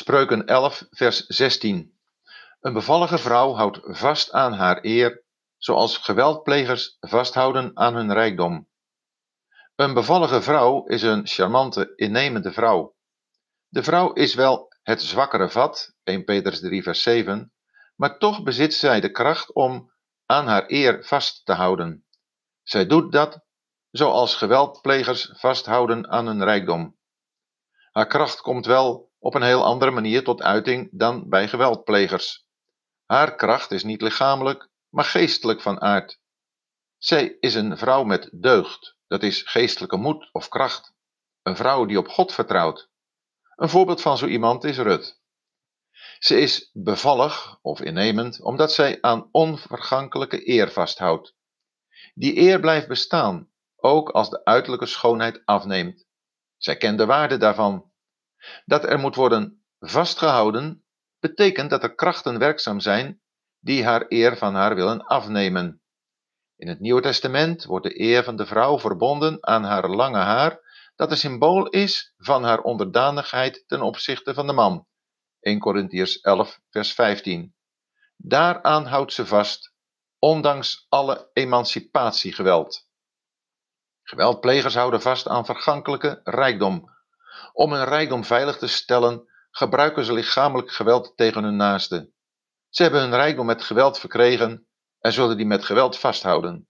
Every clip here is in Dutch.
Spreuken 11, vers 16. Een bevallige vrouw houdt vast aan haar eer, zoals geweldplegers vasthouden aan hun rijkdom. Een bevallige vrouw is een charmante, innemende vrouw. De vrouw is wel het zwakkere vat, 1 Petrus 3, vers 7, maar toch bezit zij de kracht om aan haar eer vast te houden. Zij doet dat zoals geweldplegers vasthouden aan hun rijkdom. Haar kracht komt wel op een heel andere manier tot uiting dan bij geweldplegers. Haar kracht is niet lichamelijk, maar geestelijk van aard. Zij is een vrouw met deugd, dat is geestelijke moed of kracht. Een vrouw die op God vertrouwt. Een voorbeeld van zo iemand is Rut. Ze is bevallig of innemend omdat zij aan onvergankelijke eer vasthoudt. Die eer blijft bestaan, ook als de uiterlijke schoonheid afneemt. Zij kent de waarde daarvan. Dat er moet worden vastgehouden, betekent dat er krachten werkzaam zijn die haar eer van haar willen afnemen. In het Nieuwe Testament wordt de eer van de vrouw verbonden aan haar lange haar, dat een symbool is van haar onderdanigheid ten opzichte van de man. 1 Corinthiërs 11, vers 15. Daaraan houdt ze vast, ondanks alle emancipatiegeweld. Geweldplegers houden vast aan vergankelijke rijkdom. Om hun rijkdom veilig te stellen, gebruiken ze lichamelijk geweld tegen hun naasten. Ze hebben hun rijkdom met geweld verkregen en zullen die met geweld vasthouden.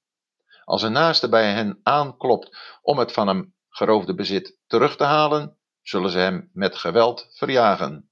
Als een naaste bij hen aanklopt om het van hem geroofde bezit terug te halen, zullen ze hem met geweld verjagen.